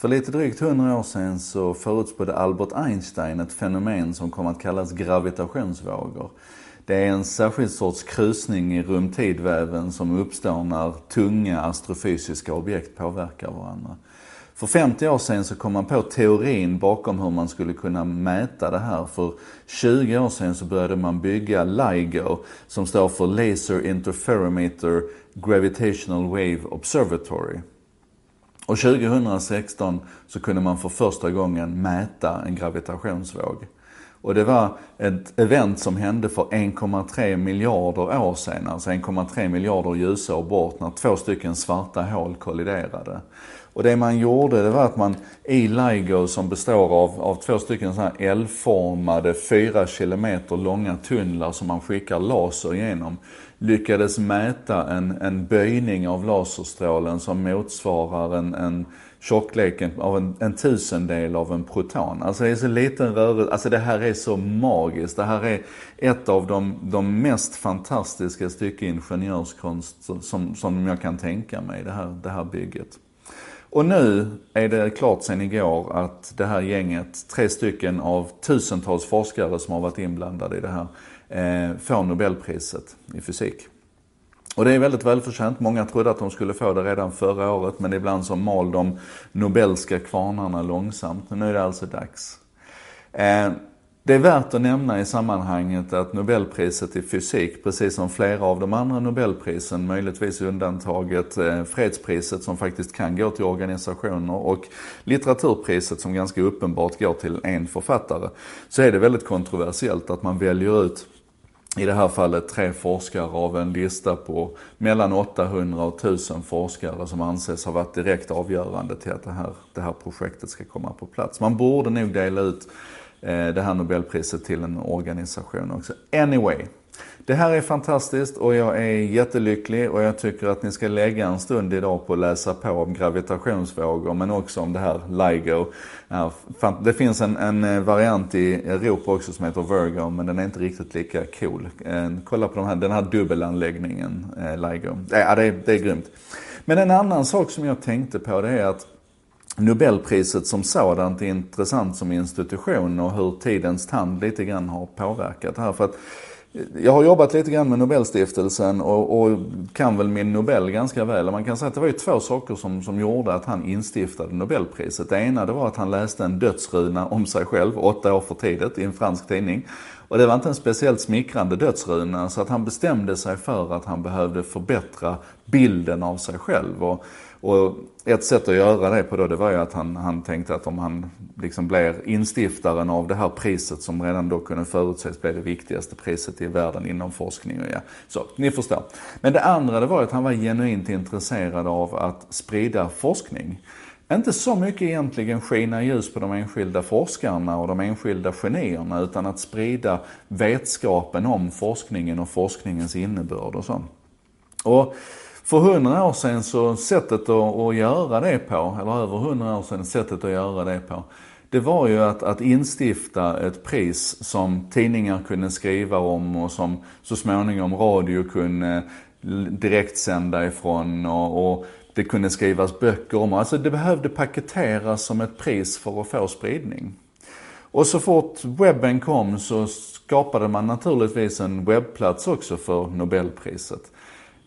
För lite drygt 100 år sedan så förutspådde Albert Einstein ett fenomen som kom att kallas gravitationsvågor. Det är en särskild sorts krusning i rumtidväven som uppstår när tunga astrofysiska objekt påverkar varandra. För 50 år sedan så kom man på teorin bakom hur man skulle kunna mäta det här. För 20 år sedan så började man bygga LIGO, som står för Laser Interferometer Gravitational Wave Observatory. Och 2016 så kunde man för första gången mäta en gravitationsvåg. Och det var ett event som hände för 1,3 miljarder år sedan, alltså 1,3 miljarder ljusår bort, när två stycken svarta hål kolliderade. Och det man gjorde det var att man i LIGO som består av, av två stycken så här L-formade, fyra kilometer långa tunnlar som man skickar laser genom, lyckades mäta en, en böjning av laserstrålen som motsvarar en, en tjockleken av en, en tusendel av en proton. Alltså det är så liten rörelse, alltså det här är så magiskt. Det här är ett av de, de mest fantastiska stycken ingenjörskonst som, som jag kan tänka mig, det här, det här bygget. Och nu är det klart sen igår att det här gänget, tre stycken av tusentals forskare som har varit inblandade i det här, eh, får Nobelpriset i fysik. Och det är väldigt välförtjänt. Många trodde att de skulle få det redan förra året, men ibland så mal de Nobelska kvarnarna långsamt. Men nu är det alltså dags. Eh, det är värt att nämna i sammanhanget att Nobelpriset i fysik, precis som flera av de andra Nobelprisen, möjligtvis undantaget eh, fredspriset som faktiskt kan gå till organisationer och litteraturpriset som ganska uppenbart går till en författare, så är det väldigt kontroversiellt att man väljer ut i det här fallet tre forskare av en lista på mellan 800 och 1000 forskare som anses ha varit direkt avgörande till att det här, det här projektet ska komma på plats. Man borde nog dela ut Eh, det här Nobelpriset till en organisation också. Anyway, det här är fantastiskt och jag är jättelycklig och jag tycker att ni ska lägga en stund idag på att läsa på om gravitationsvågor men också om det här LIGO. Det finns en, en eh, variant i Europa också som heter Virgo men den är inte riktigt lika cool. Eh, kolla på de här, den här dubbelanläggningen LIGO. Ja, det är, det är grymt. Men en annan sak som jag tänkte på det är att Nobelpriset som sådant är intressant som institution och hur tidens tand lite grann har påverkat det här. För att eh, jag har jobbat lite grann med Nobelstiftelsen och, och, kan väl min Nobel ganska väl. Man kan säga att det var ju två saker som, som gjorde att han instiftade Nobelpriset. Det ena det var att han läste en dödsruna om sig själv, åtta år för tidigt, i en fransk tidning. Och det var inte en speciellt smickrande dödsruna så att han bestämde sig för att han behövde förbättra bilden av sig själv. Och, och ett sätt att göra det på då, det var ju att han, han tänkte att om han liksom blir instiftaren av det här priset som redan då kunde förutses bli det viktigaste priset i världen inom forskning. Och ja, så, ni förstår. Men det andra det var att han var genuint intresserad av att sprida forskning. Inte så mycket egentligen skina ljus på de enskilda forskarna och de enskilda genierna utan att sprida vetskapen om forskningen och forskningens innebörd och så. Och för hundra år sedan så sättet att, att göra det på, eller över hundra år sedan sättet att göra det på, det var ju att, att instifta ett pris som tidningar kunde skriva om och som så småningom radio kunde direktsända ifrån och, och det kunde skrivas böcker om. Alltså det behövde paketeras som ett pris för att få spridning. Och så fort webben kom så skapade man naturligtvis en webbplats också för Nobelpriset.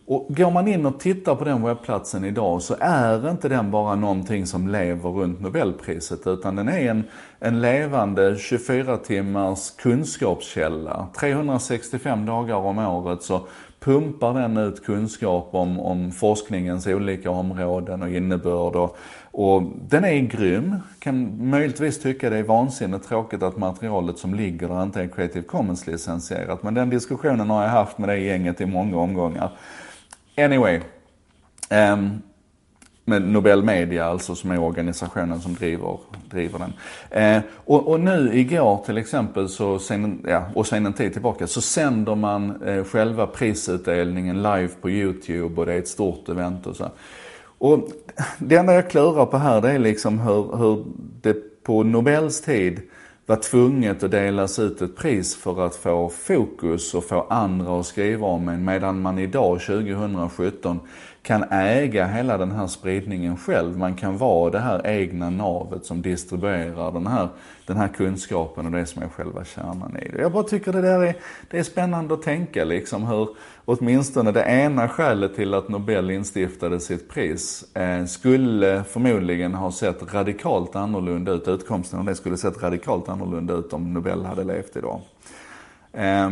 Och går man in och tittar på den webbplatsen idag så är inte den bara någonting som lever runt Nobelpriset utan den är en, en levande 24 timmars kunskapskälla. 365 dagar om året så pumpar den ut kunskap om, om forskningens olika områden och innebörd. Och, och den är grym. Kan möjligtvis tycka det är vansinnigt tråkigt att materialet som ligger där inte är Creative Commons licensierat. Men den diskussionen har jag haft med det gänget i många omgångar. Anyway. Um, med Nobel Media alltså som är organisationen som driver, driver den. Eh, och, och, nu igår till exempel så sen, ja, och sen en tid tillbaka så sänder man eh, själva prisutdelningen live på YouTube och det är ett stort event och så. Och det enda jag klurar på här det är liksom hur, hur det på Nobels tid var tvunget att delas ut ett pris för att få fokus och få andra att skriva om en. Medan man idag, 2017, kan äga hela den här spridningen själv. Man kan vara det här egna navet som distribuerar den här, den här kunskapen och det som är själva kärnan i det. Jag bara tycker det där är, det är spännande att tänka liksom hur åtminstone det ena skälet till att Nobel instiftade sitt pris eh, skulle förmodligen ha sett radikalt annorlunda ut. Utkomsten av det skulle sett radikalt annorlunda ut om Nobel hade levt idag. Eh,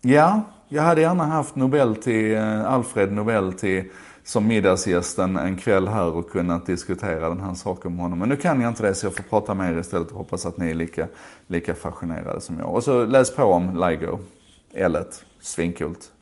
ja, jag hade gärna haft Nobel till, eh, Alfred Nobel till som middagsgästen en kväll här och kunnat diskutera den här saken med honom. Men nu kan jag inte det så jag får prata med er istället och hoppas att ni är lika, lika fascinerade som jag. Och så läs på om LIGO, L1, svinkult.